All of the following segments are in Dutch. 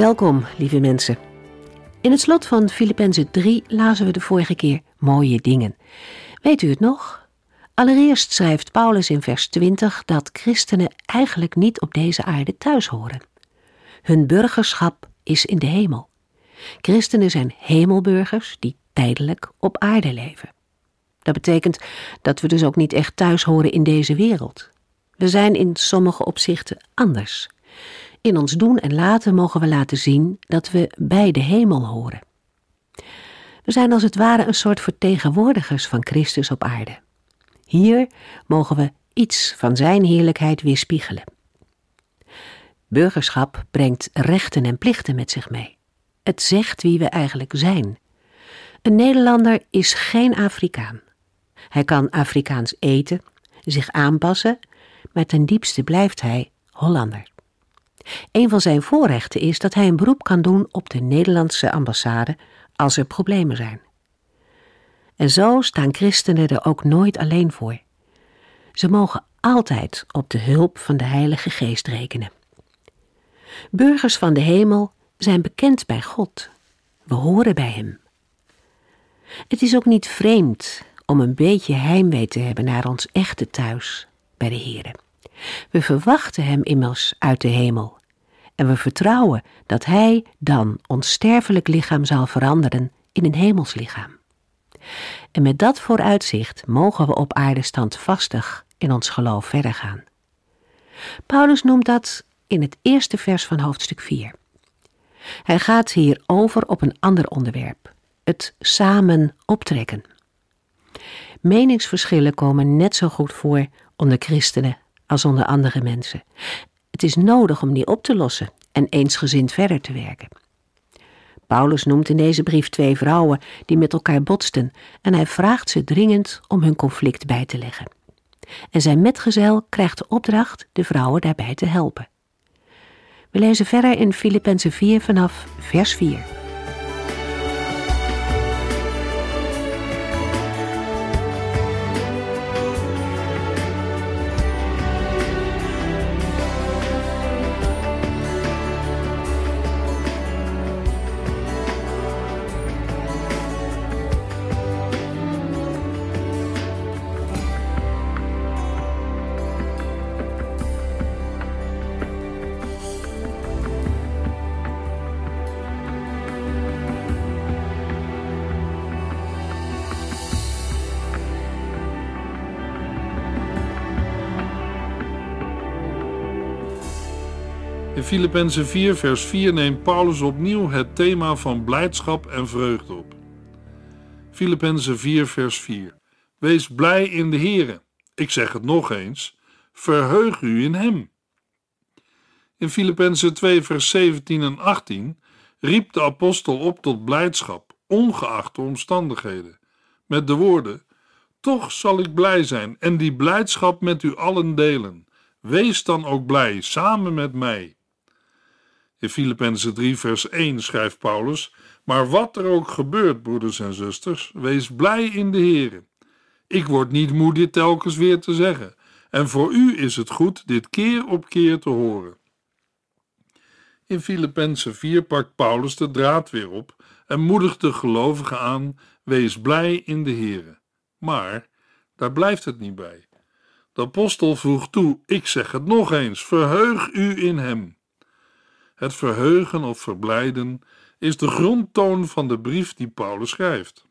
Welkom, lieve mensen. In het slot van Filippenzen 3 lazen we de vorige keer mooie dingen. Weet u het nog? Allereerst schrijft Paulus in vers 20 dat christenen eigenlijk niet op deze aarde thuis horen. Hun burgerschap is in de hemel. Christenen zijn hemelburgers die tijdelijk op aarde leven. Dat betekent dat we dus ook niet echt thuis horen in deze wereld. We zijn in sommige opzichten anders. In ons doen en laten mogen we laten zien dat we bij de hemel horen. We zijn als het ware een soort vertegenwoordigers van Christus op aarde. Hier mogen we iets van Zijn heerlijkheid weerspiegelen. Burgerschap brengt rechten en plichten met zich mee. Het zegt wie we eigenlijk zijn. Een Nederlander is geen Afrikaan. Hij kan Afrikaans eten, zich aanpassen, maar ten diepste blijft hij Hollander. Een van zijn voorrechten is dat hij een beroep kan doen op de Nederlandse ambassade als er problemen zijn. En zo staan christenen er ook nooit alleen voor. Ze mogen altijd op de hulp van de Heilige Geest rekenen. Burgers van de hemel zijn bekend bij God. We horen bij Hem. Het is ook niet vreemd om een beetje heimwee te hebben naar ons echte thuis bij de Heere. We verwachten Hem immers uit de hemel en we vertrouwen dat Hij dan ons sterfelijk lichaam zal veranderen in een hemels lichaam. En met dat vooruitzicht mogen we op aarde standvastig in ons geloof verder gaan. Paulus noemt dat in het eerste vers van hoofdstuk 4. Hij gaat hier over op een ander onderwerp, het samen optrekken. Meningsverschillen komen net zo goed voor onder christenen als onder andere mensen. Het is nodig om die op te lossen en eensgezind verder te werken. Paulus noemt in deze brief twee vrouwen die met elkaar botsten en hij vraagt ze dringend om hun conflict bij te leggen. En zijn metgezel krijgt de opdracht de vrouwen daarbij te helpen. We lezen verder in Filippenzen 4 vanaf vers 4. Filippenzen 4, vers 4 neemt Paulus opnieuw het thema van blijdschap en vreugde op. Filippenzen 4, vers 4. Wees blij in de Here. Ik zeg het nog eens, verheug u in Hem. In Filippenzen 2, vers 17 en 18 riep de apostel op tot blijdschap, ongeacht de omstandigheden, met de woorden: Toch zal ik blij zijn en die blijdschap met u allen delen. Wees dan ook blij samen met mij. In Filippenzen 3, vers 1 schrijft Paulus: Maar wat er ook gebeurt, broeders en zusters, wees blij in de Heer. Ik word niet moe dit telkens weer te zeggen, en voor u is het goed dit keer op keer te horen. In Filippenzen 4 pakt Paulus de draad weer op en moedigt de gelovigen aan: wees blij in de Heer. Maar daar blijft het niet bij. De apostel voegt toe: Ik zeg het nog eens, verheug u in hem. Het verheugen of verblijden is de grondtoon van de brief die Paulus schrijft.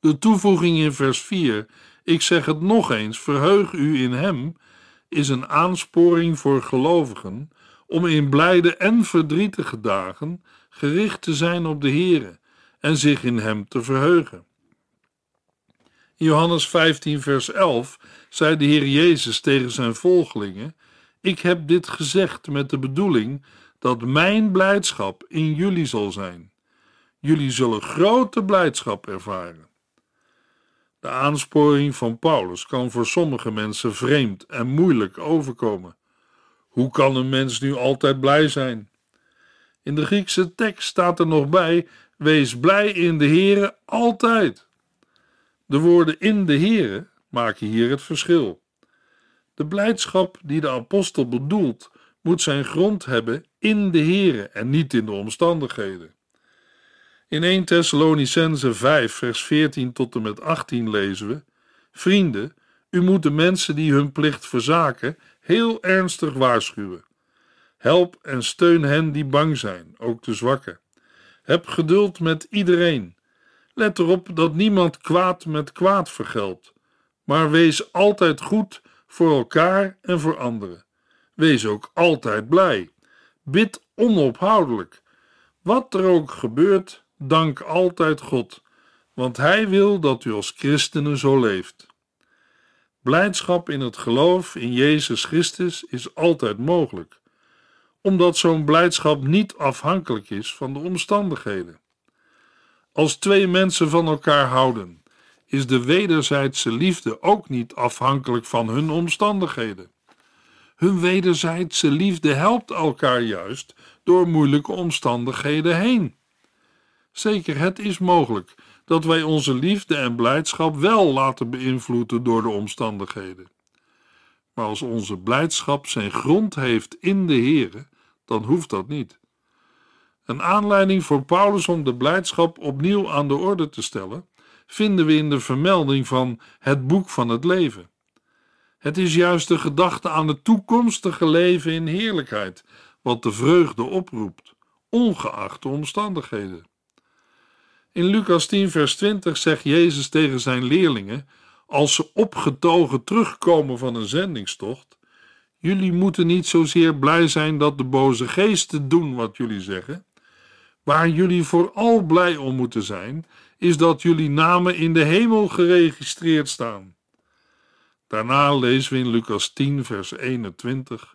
De toevoeging in vers 4, ik zeg het nog eens, verheug u in hem, is een aansporing voor gelovigen om in blijde en verdrietige dagen gericht te zijn op de Heere en zich in hem te verheugen. In Johannes 15, vers 11 zei de Heer Jezus tegen zijn volgelingen: Ik heb dit gezegd met de bedoeling dat mijn blijdschap in jullie zal zijn. Jullie zullen grote blijdschap ervaren. De aansporing van Paulus kan voor sommige mensen vreemd en moeilijk overkomen. Hoe kan een mens nu altijd blij zijn? In de Griekse tekst staat er nog bij: wees blij in de Here altijd. De woorden in de Here maken hier het verschil. De blijdschap die de apostel bedoelt, moet zijn grond hebben in de Here en niet in de omstandigheden. In 1 Thessalonicense 5, vers 14 tot en met 18 lezen we: Vrienden, u moet de mensen die hun plicht verzaken heel ernstig waarschuwen. Help en steun hen die bang zijn, ook de zwakken. Heb geduld met iedereen. Let erop dat niemand kwaad met kwaad vergeldt, maar wees altijd goed voor elkaar en voor anderen. Wees ook altijd blij. Bid onophoudelijk. Wat er ook gebeurt, dank altijd God, want Hij wil dat u als christenen zo leeft. Blijdschap in het geloof in Jezus Christus is altijd mogelijk, omdat zo'n blijdschap niet afhankelijk is van de omstandigheden. Als twee mensen van elkaar houden, is de wederzijdse liefde ook niet afhankelijk van hun omstandigheden. Hun wederzijdse liefde helpt elkaar juist door moeilijke omstandigheden heen. Zeker, het is mogelijk dat wij onze liefde en blijdschap wel laten beïnvloeden door de omstandigheden. Maar als onze blijdschap zijn grond heeft in de Here, dan hoeft dat niet. Een aanleiding voor Paulus om de blijdschap opnieuw aan de orde te stellen, vinden we in de vermelding van het boek van het leven. Het is juist de gedachte aan het toekomstige leven in heerlijkheid, wat de vreugde oproept, ongeacht de omstandigheden. In Lucas 10, vers 20 zegt Jezus tegen zijn leerlingen, als ze opgetogen terugkomen van een zendingstocht: Jullie moeten niet zozeer blij zijn dat de boze geesten doen wat jullie zeggen. Waar jullie vooral blij om moeten zijn, is dat jullie namen in de hemel geregistreerd staan. Daarna lezen we in Lucas 10, vers 21.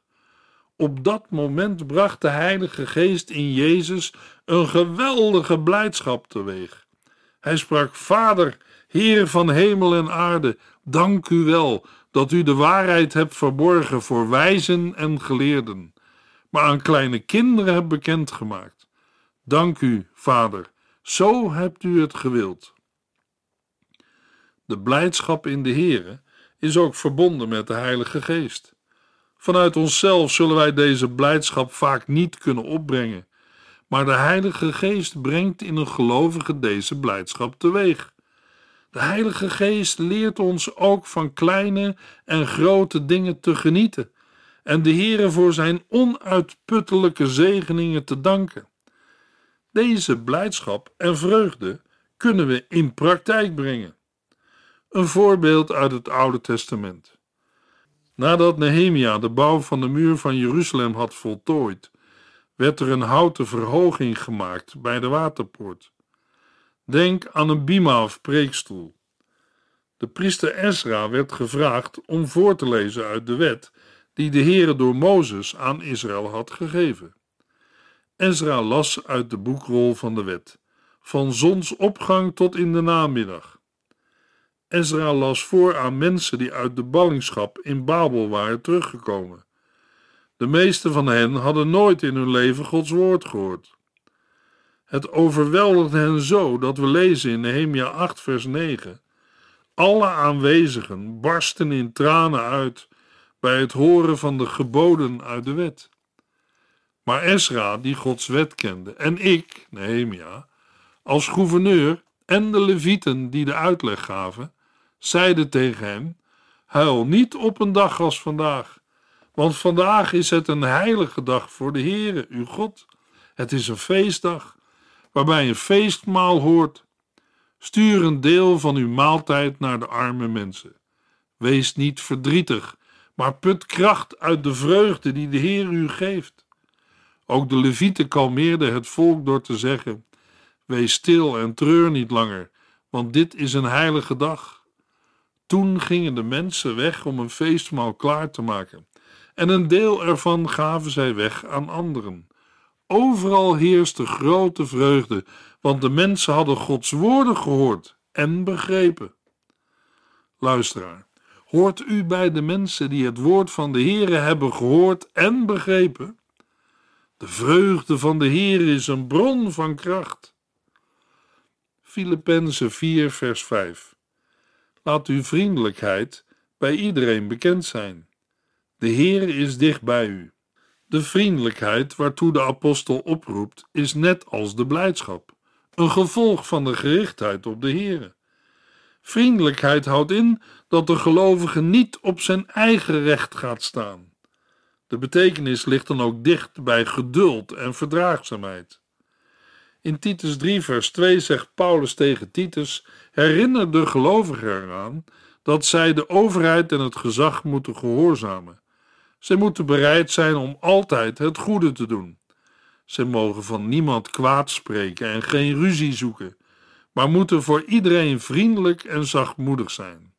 Op dat moment bracht de Heilige Geest in Jezus een geweldige blijdschap teweeg. Hij sprak: Vader, Heer van hemel en aarde, dank u wel dat u de waarheid hebt verborgen voor wijzen en geleerden, maar aan kleine kinderen hebt bekendgemaakt. Dank u, Vader, zo hebt u het gewild. De blijdschap in de Heere is ook verbonden met de Heilige Geest. Vanuit onszelf zullen wij deze blijdschap vaak niet kunnen opbrengen, maar de Heilige Geest brengt in een gelovige deze blijdschap teweeg. De Heilige Geest leert ons ook van kleine en grote dingen te genieten en de Heere voor zijn onuitputtelijke zegeningen te danken. Deze blijdschap en vreugde kunnen we in praktijk brengen. Een voorbeeld uit het Oude Testament. Nadat Nehemia de bouw van de muur van Jeruzalem had voltooid, werd er een houten verhoging gemaakt bij de waterpoort. Denk aan een bima of preekstoel. De priester Ezra werd gevraagd om voor te lezen uit de wet die de Heere door Mozes aan Israël had gegeven. Ezra las uit de boekrol van de wet, van zonsopgang tot in de namiddag. Ezra las voor aan mensen die uit de ballingschap in Babel waren teruggekomen. De meeste van hen hadden nooit in hun leven Gods woord gehoord. Het overweldigde hen zo dat we lezen in Nehemia 8, vers 9. Alle aanwezigen barsten in tranen uit bij het horen van de geboden uit de wet. Maar Esra, die Gods wet kende, en ik, Nehemia, als gouverneur en de levieten die de uitleg gaven, zeiden tegen hem: Huil niet op een dag als vandaag, want vandaag is het een heilige dag voor de Heere, uw God. Het is een feestdag, waarbij een feestmaal hoort. Stuur een deel van uw maaltijd naar de arme mensen. Wees niet verdrietig, maar put kracht uit de vreugde die de Heer u geeft. Ook de levieten kalmeerden het volk door te zeggen: Wees stil en treur niet langer, want dit is een heilige dag. Toen gingen de mensen weg om een feestmaal klaar te maken, en een deel ervan gaven zij weg aan anderen. Overal heerste grote vreugde, want de mensen hadden Gods woorden gehoord en begrepen. Luisteraar, hoort u bij de mensen die het woord van de Heere hebben gehoord en begrepen? De vreugde van de Heer is een bron van kracht. Filippenzen 4 vers 5 Laat uw vriendelijkheid bij iedereen bekend zijn. De Heer is dicht bij u. De vriendelijkheid waartoe de apostel oproept, is net als de blijdschap, een gevolg van de gerichtheid op de Heer. Vriendelijkheid houdt in dat de gelovige niet op zijn eigen recht gaat staan. De betekenis ligt dan ook dicht bij geduld en verdraagzaamheid. In Titus 3, vers 2 zegt Paulus tegen Titus: Herinner de gelovigen eraan dat zij de overheid en het gezag moeten gehoorzamen. Zij moeten bereid zijn om altijd het goede te doen. Zij mogen van niemand kwaad spreken en geen ruzie zoeken, maar moeten voor iedereen vriendelijk en zachtmoedig zijn.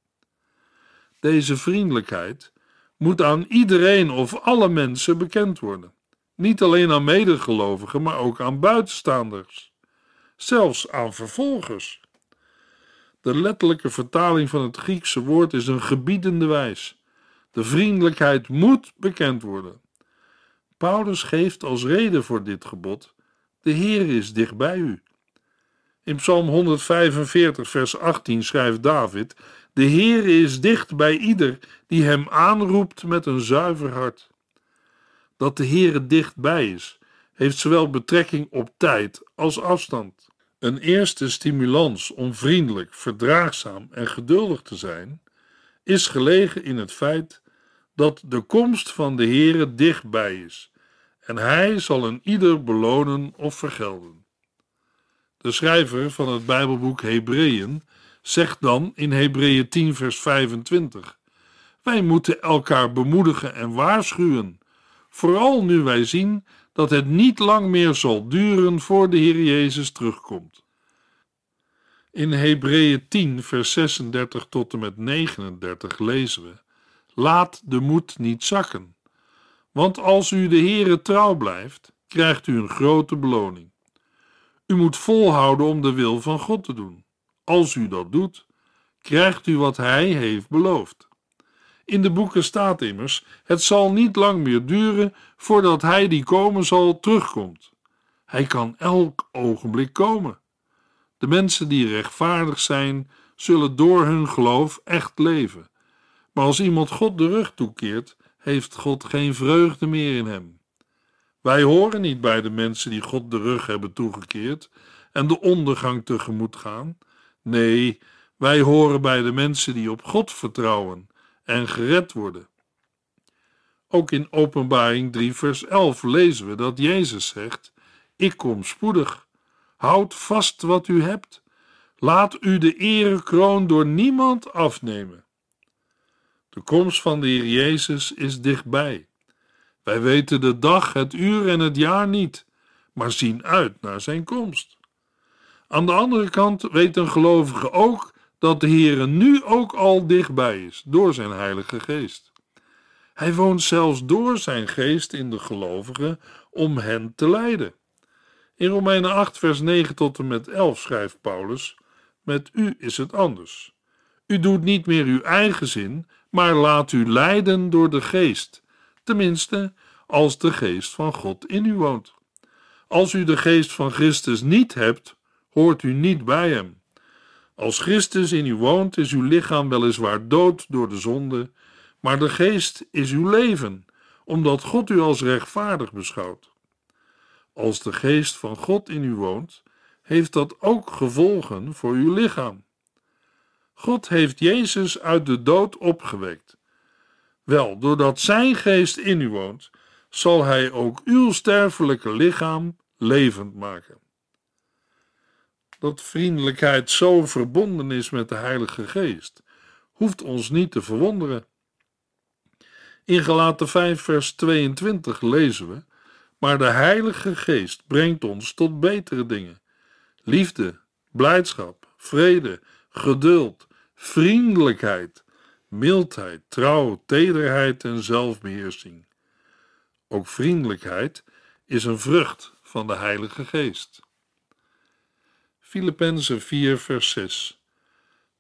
Deze vriendelijkheid moet aan iedereen of alle mensen bekend worden. Niet alleen aan medegelovigen, maar ook aan buitenstaanders. Zelfs aan vervolgers. De letterlijke vertaling van het Griekse woord is een gebiedende wijs. De vriendelijkheid moet bekend worden. Paulus geeft als reden voor dit gebod: De Heer is dicht bij u. In Psalm 145, vers 18 schrijft David: De Heer is dicht bij ieder die hem aanroept met een zuiver hart. Dat de Heer dichtbij is, heeft zowel betrekking op tijd als afstand. Een eerste stimulans om vriendelijk, verdraagzaam en geduldig te zijn, is gelegen in het feit dat de komst van de Heere dichtbij is en hij zal een ieder belonen of vergelden. De schrijver van het Bijbelboek Hebreeën zegt dan in Hebreeën 10 vers 25 Wij moeten elkaar bemoedigen en waarschuwen, vooral nu wij zien dat het niet lang meer zal duren voor de Heer Jezus terugkomt. In Hebreeën 10 vers 36 tot en met 39 lezen we Laat de moed niet zakken. Want als u de Heere trouw blijft, krijgt u een grote beloning. U moet volhouden om de wil van God te doen. Als u dat doet, krijgt u wat Hij heeft beloofd. In de boeken staat immers: het zal niet lang meer duren voordat Hij die komen zal terugkomt. Hij kan elk ogenblik komen. De mensen die rechtvaardig zijn, zullen door hun geloof echt leven. Maar als iemand God de rug toekeert, heeft God geen vreugde meer in hem. Wij horen niet bij de mensen die God de rug hebben toegekeerd en de ondergang tegemoet gaan. Nee, wij horen bij de mensen die op God vertrouwen en gered worden. Ook in Openbaring 3, vers 11 lezen we dat Jezus zegt: Ik kom spoedig. Houd vast wat u hebt. Laat u de erekroon door niemand afnemen. De komst van de Heer Jezus is dichtbij. Wij weten de dag, het uur en het jaar niet, maar zien uit naar zijn komst. Aan de andere kant weet een gelovige ook dat de Heer nu ook al dichtbij is door zijn Heilige Geest. Hij woont zelfs door zijn geest in de gelovigen om hen te leiden. In Romeinen 8, vers 9 tot en met 11 schrijft Paulus: Met u is het anders. U doet niet meer uw eigen zin, maar laat u leiden door de geest, tenminste als de geest van God in u woont. Als u de geest van Christus niet hebt, hoort u niet bij hem. Als Christus in u woont, is uw lichaam weliswaar dood door de zonde, maar de geest is uw leven, omdat God u als rechtvaardig beschouwt. Als de geest van God in u woont, heeft dat ook gevolgen voor uw lichaam. God heeft Jezus uit de dood opgewekt. Wel, doordat Zijn geest in u woont, zal Hij ook uw sterfelijke lichaam levend maken. Dat vriendelijkheid zo verbonden is met de Heilige Geest, hoeft ons niet te verwonderen. In Galaten 5, vers 22 lezen we: Maar de Heilige Geest brengt ons tot betere dingen: liefde, blijdschap, vrede, geduld vriendelijkheid, mildheid, trouw, tederheid en zelfbeheersing. Ook vriendelijkheid is een vrucht van de Heilige Geest. Filippenzen 4, vers 6.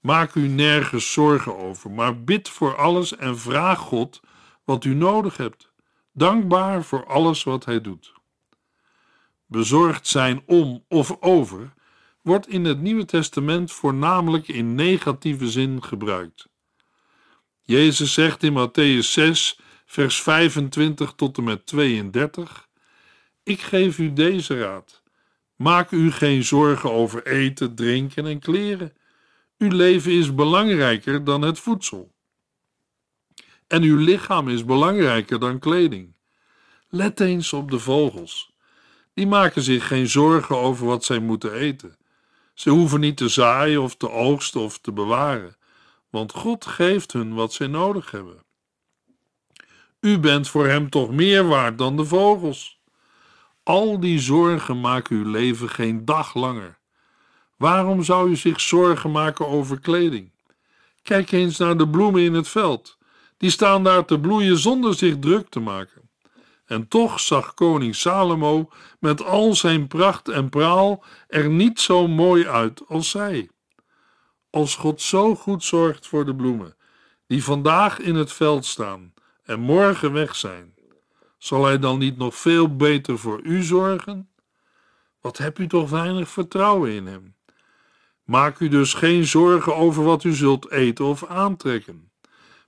Maak u nergens zorgen over, maar bid voor alles en vraag God wat u nodig hebt. Dankbaar voor alles wat Hij doet. Bezorgd zijn om of over wordt in het Nieuwe Testament voornamelijk in negatieve zin gebruikt. Jezus zegt in Matthäus 6, vers 25 tot en met 32: Ik geef u deze raad. Maak u geen zorgen over eten, drinken en kleren. Uw leven is belangrijker dan het voedsel. En uw lichaam is belangrijker dan kleding. Let eens op de vogels. Die maken zich geen zorgen over wat zij moeten eten. Ze hoeven niet te zaaien of te oogsten of te bewaren, want God geeft hun wat zij nodig hebben. U bent voor hem toch meer waard dan de vogels. Al die zorgen maken uw leven geen dag langer. Waarom zou u zich zorgen maken over kleding? Kijk eens naar de bloemen in het veld. Die staan daar te bloeien zonder zich druk te maken. En toch zag koning Salomo met al zijn pracht en praal er niet zo mooi uit als zij. Als God zo goed zorgt voor de bloemen, die vandaag in het veld staan en morgen weg zijn, zal Hij dan niet nog veel beter voor u zorgen? Wat heb u toch weinig vertrouwen in Hem? Maak u dus geen zorgen over wat u zult eten of aantrekken.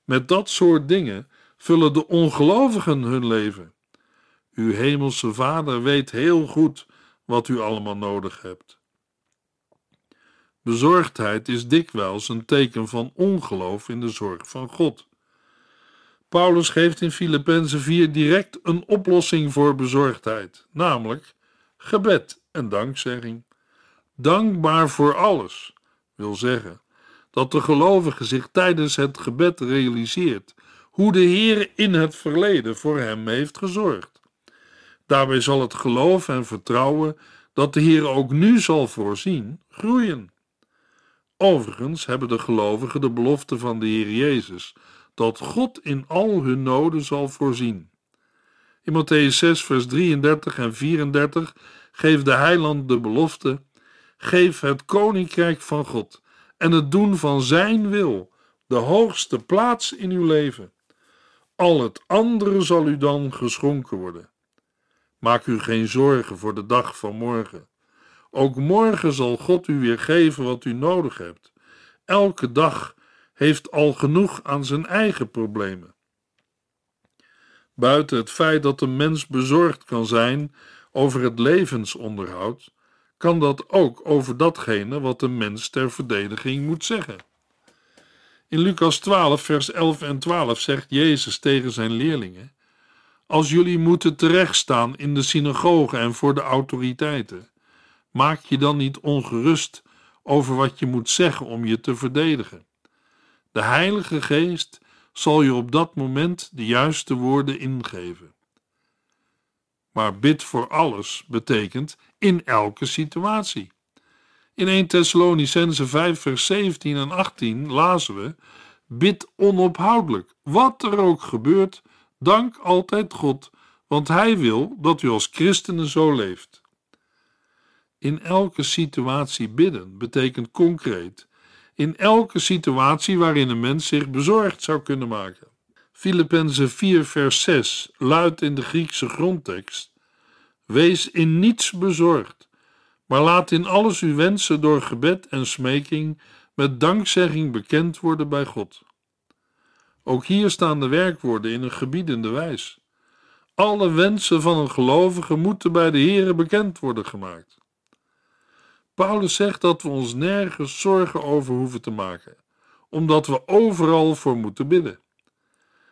Met dat soort dingen vullen de ongelovigen hun leven. Uw hemelse Vader weet heel goed wat u allemaal nodig hebt. Bezorgdheid is dikwijls een teken van ongeloof in de zorg van God. Paulus geeft in Filippenzen 4 direct een oplossing voor bezorgdheid, namelijk gebed en dankzegging. Dankbaar voor alles wil zeggen dat de gelovige zich tijdens het gebed realiseert hoe de Heer in het verleden voor hem heeft gezorgd. Daarbij zal het geloof en vertrouwen dat de Heer ook nu zal voorzien groeien. Overigens hebben de gelovigen de belofte van de Heer Jezus dat God in al hun noden zal voorzien. In Matthäus 6, vers 33 en 34 geeft de heiland de belofte: geef het koninkrijk van God en het doen van Zijn wil de hoogste plaats in uw leven. Al het andere zal u dan geschonken worden. Maak u geen zorgen voor de dag van morgen. Ook morgen zal God u weer geven wat u nodig hebt. Elke dag heeft al genoeg aan zijn eigen problemen. Buiten het feit dat een mens bezorgd kan zijn over het levensonderhoud, kan dat ook over datgene wat een mens ter verdediging moet zeggen. In Lucas 12, vers 11 en 12 zegt Jezus tegen zijn leerlingen: Als jullie moeten terechtstaan in de synagoge en voor de autoriteiten, maak je dan niet ongerust over wat je moet zeggen om je te verdedigen. De Heilige Geest zal je op dat moment de juiste woorden ingeven. Maar bid voor alles betekent in elke situatie. In 1 Thessalonicense 5 vers 17 en 18 lazen we: Bid onophoudelijk, wat er ook gebeurt, dank altijd God, want Hij wil dat u als christenen zo leeft. In elke situatie bidden betekent concreet in elke situatie waarin een mens zich bezorgd zou kunnen maken. Filippenzen 4 vers 6 luidt in de Griekse grondtekst: Wees in niets bezorgd, maar laat in alles uw wensen door gebed en smeking met dankzegging bekend worden bij God. Ook hier staan de werkwoorden in een gebiedende wijs. Alle wensen van een gelovige moeten bij de Here bekend worden gemaakt. Paulus zegt dat we ons nergens zorgen over hoeven te maken, omdat we overal voor moeten bidden.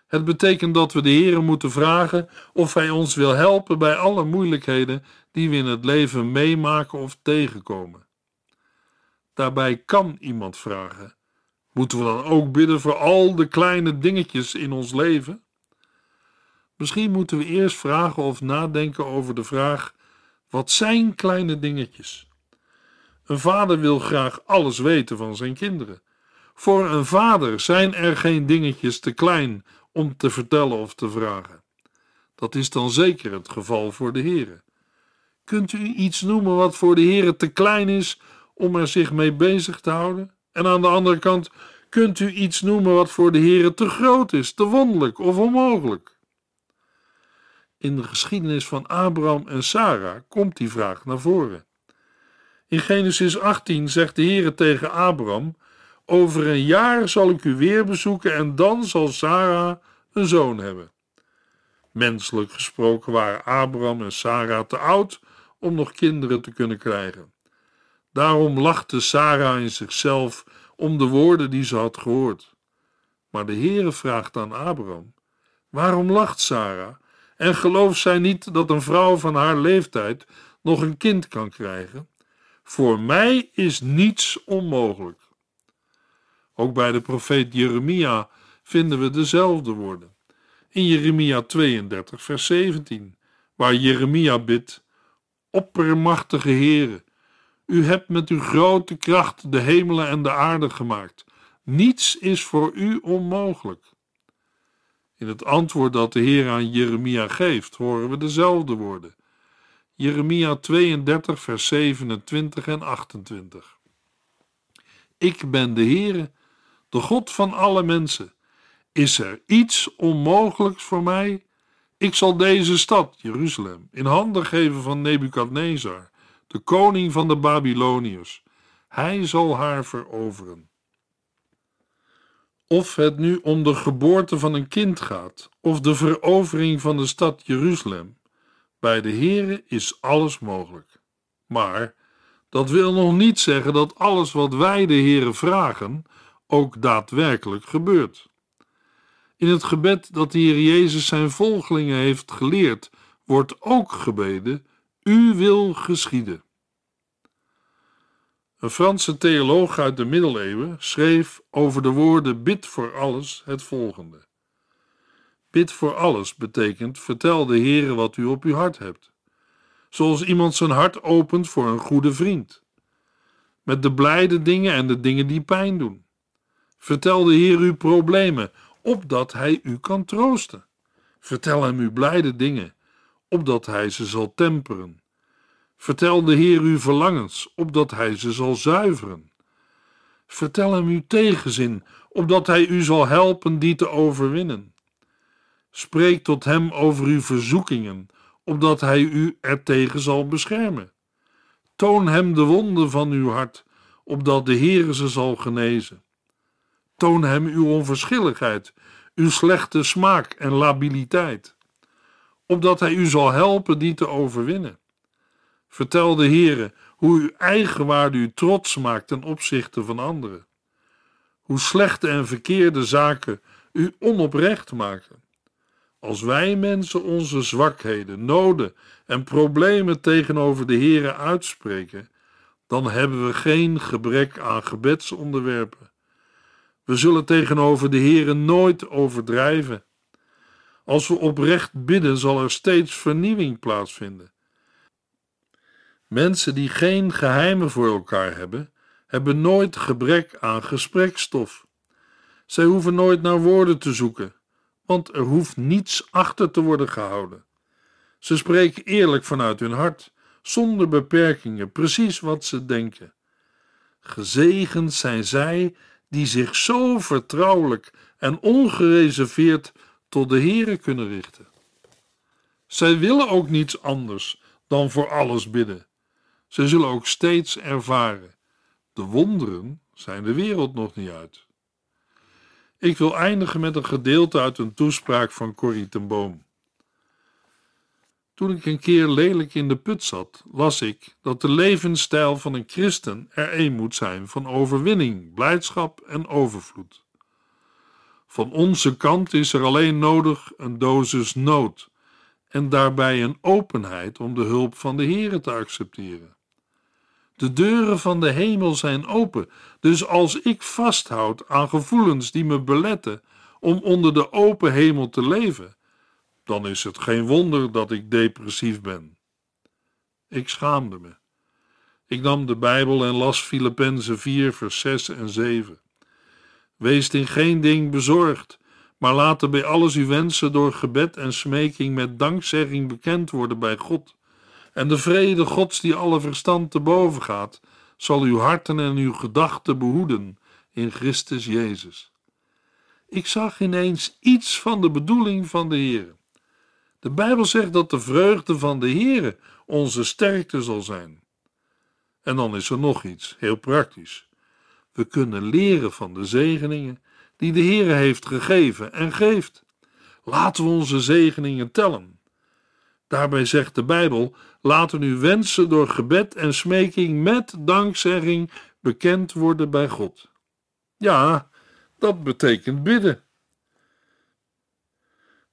Het betekent dat we de Heer moeten vragen of Hij ons wil helpen bij alle moeilijkheden die we in het leven meemaken of tegenkomen. Daarbij kan iemand vragen: Moeten we dan ook bidden voor al de kleine dingetjes in ons leven? Misschien moeten we eerst vragen of nadenken over de vraag: wat zijn kleine dingetjes? Een vader wil graag alles weten van zijn kinderen. Voor een vader zijn er geen dingetjes te klein om te vertellen of te vragen. Dat is dan zeker het geval voor de Heere. Kunt u iets noemen wat voor de Heere te klein is om er zich mee bezig te houden? En aan de andere kant, kunt u iets noemen wat voor de Heere te groot is, te wonderlijk of onmogelijk? In de geschiedenis van Abraham en Sarah komt die vraag naar voren. In Genesis 18 zegt de Heere tegen Abraham: Over een jaar zal ik u weer bezoeken en dan zal Sarah een zoon hebben. Menselijk gesproken waren Abraham en Sarah te oud om nog kinderen te kunnen krijgen. Daarom lachte Sarah in zichzelf om de woorden die ze had gehoord. Maar de Heere vraagt aan Abraham: Waarom lacht Sarah? En gelooft zij niet dat een vrouw van haar leeftijd nog een kind kan krijgen? Voor mij is niets onmogelijk. Ook bij de profeet Jeremia vinden we dezelfde woorden. In Jeremia 32, vers 17, waar Jeremia bidt: Oppermachtige Heere, u hebt met uw grote kracht de hemelen en de aarde gemaakt. Niets is voor u onmogelijk. In het antwoord dat de Heer aan Jeremia geeft, horen we dezelfde woorden. Jeremia 32, vers 27 en 28. Ik ben de Heere, de God van alle mensen. Is er iets onmogelijks voor mij? Ik zal deze stad, Jeruzalem, in handen geven van Nebukadnezar, de koning van de Babyloniërs. Hij zal haar veroveren. Of het nu om de geboorte van een kind gaat, of de verovering van de stad Jeruzalem, bij de Heere is alles mogelijk. Maar dat wil nog niet zeggen dat alles wat wij de Heere vragen ook daadwerkelijk gebeurt. In het gebed dat de Heer Jezus zijn volgelingen heeft geleerd, wordt ook gebeden: U wil geschieden. Een Franse theoloog uit de middeleeuwen schreef over de woorden bid voor alles het volgende. Bid voor alles betekent vertel de Heere wat u op uw hart hebt. Zoals iemand zijn hart opent voor een goede vriend. Met de blijde dingen en de dingen die pijn doen. Vertel de Heer uw problemen, opdat hij u kan troosten. Vertel hem uw blijde dingen, opdat hij ze zal temperen. Vertel de Heer uw verlangens, opdat hij ze zal zuiveren. Vertel hem uw tegenzin, opdat hij u zal helpen die te overwinnen. Spreek tot hem over uw verzoekingen, opdat hij u ertegen zal beschermen. Toon hem de wonden van uw hart, opdat de Heere ze zal genezen. Toon hem uw onverschilligheid, uw slechte smaak en labiliteit, opdat hij u zal helpen die te overwinnen. Vertel de Heere hoe uw eigenwaarde u trots maakt ten opzichte van anderen. Hoe slechte en verkeerde zaken u onoprecht maken. Als wij mensen onze zwakheden, noden en problemen tegenover de Heere uitspreken, dan hebben we geen gebrek aan gebedsonderwerpen. We zullen tegenover de Heere nooit overdrijven. Als we oprecht bidden, zal er steeds vernieuwing plaatsvinden. Mensen die geen geheimen voor elkaar hebben, hebben nooit gebrek aan gesprekstof. Zij hoeven nooit naar woorden te zoeken, want er hoeft niets achter te worden gehouden. Ze spreken eerlijk vanuit hun hart, zonder beperkingen, precies wat ze denken. Gezegend zijn zij die zich zo vertrouwelijk en ongereserveerd tot de Heere kunnen richten. Zij willen ook niets anders dan voor alles bidden. Ze zullen ook steeds ervaren: de wonderen zijn de wereld nog niet uit. Ik wil eindigen met een gedeelte uit een toespraak van Corrie ten Boom. Toen ik een keer lelijk in de put zat, las ik dat de levensstijl van een christen er een moet zijn van overwinning, blijdschap en overvloed. Van onze kant is er alleen nodig een dosis nood en daarbij een openheid om de hulp van de Heere te accepteren. De deuren van de hemel zijn open, dus als ik vasthoud aan gevoelens die me beletten om onder de open hemel te leven, dan is het geen wonder dat ik depressief ben. Ik schaamde me. Ik nam de Bijbel en las Filippenzen 4, vers 6 en 7. Wees in geen ding bezorgd, maar laat er bij alles uw wensen door gebed en smeking met dankzegging bekend worden bij God. En de vrede Gods die alle verstand te boven gaat, zal uw harten en uw gedachten behoeden in Christus Jezus. Ik zag ineens iets van de bedoeling van de Heer. De Bijbel zegt dat de vreugde van de Heer onze sterkte zal zijn. En dan is er nog iets, heel praktisch. We kunnen leren van de zegeningen die de Heer heeft gegeven en geeft. Laten we onze zegeningen tellen. Daarbij zegt de Bijbel: laten uw wensen door gebed en smeking met dankzegging bekend worden bij God. Ja, dat betekent bidden.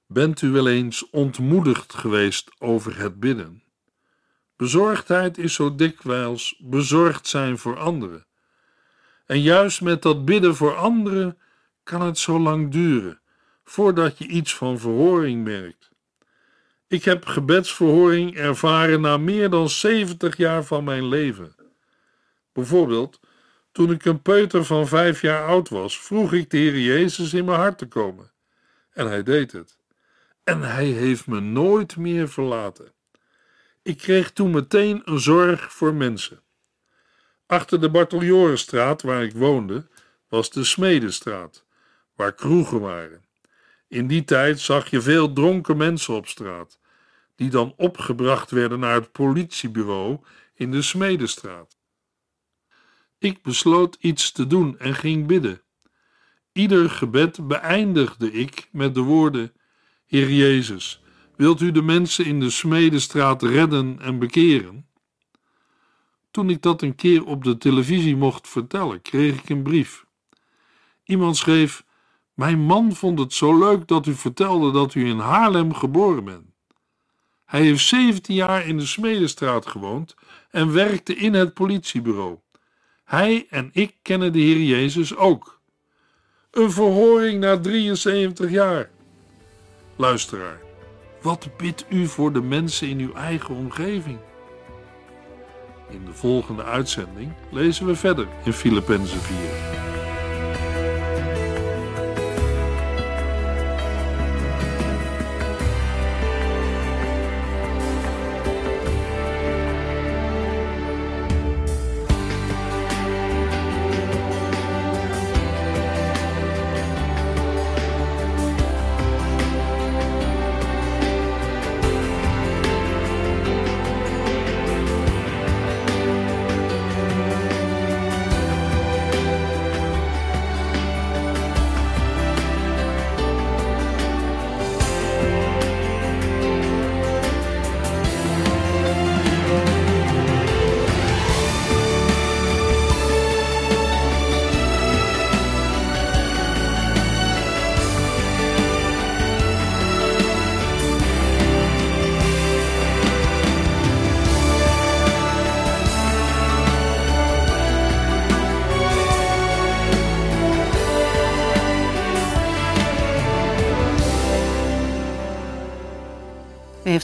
Bent u wel eens ontmoedigd geweest over het bidden? Bezorgdheid is zo dikwijls bezorgd zijn voor anderen. En juist met dat bidden voor anderen kan het zo lang duren voordat je iets van verhoring merkt. Ik heb gebedsverhoring ervaren na meer dan 70 jaar van mijn leven. Bijvoorbeeld, toen ik een peuter van vijf jaar oud was, vroeg ik de Heer Jezus in mijn hart te komen. En hij deed het. En hij heeft me nooit meer verlaten. Ik kreeg toen meteen een zorg voor mensen. Achter de Barteljorenstraat, waar ik woonde, was de Smedestraat, waar kroegen waren. In die tijd zag je veel dronken mensen op straat, die dan opgebracht werden naar het politiebureau in de Smedestraat. Ik besloot iets te doen en ging bidden. Ieder gebed beëindigde ik met de woorden: Heer Jezus, wilt u de mensen in de Smedestraat redden en bekeren? Toen ik dat een keer op de televisie mocht vertellen, kreeg ik een brief. Iemand schreef: Mijn man vond het zo leuk dat u vertelde dat u in Haarlem geboren bent. Hij heeft 17 jaar in de Smedestraat gewoond en werkte in het politiebureau. Hij en ik kennen de Heer Jezus ook. Een verhoring na 73 jaar. Luisteraar, wat bidt u voor de mensen in uw eigen omgeving? In de volgende uitzending lezen we verder in Filippenzen 4.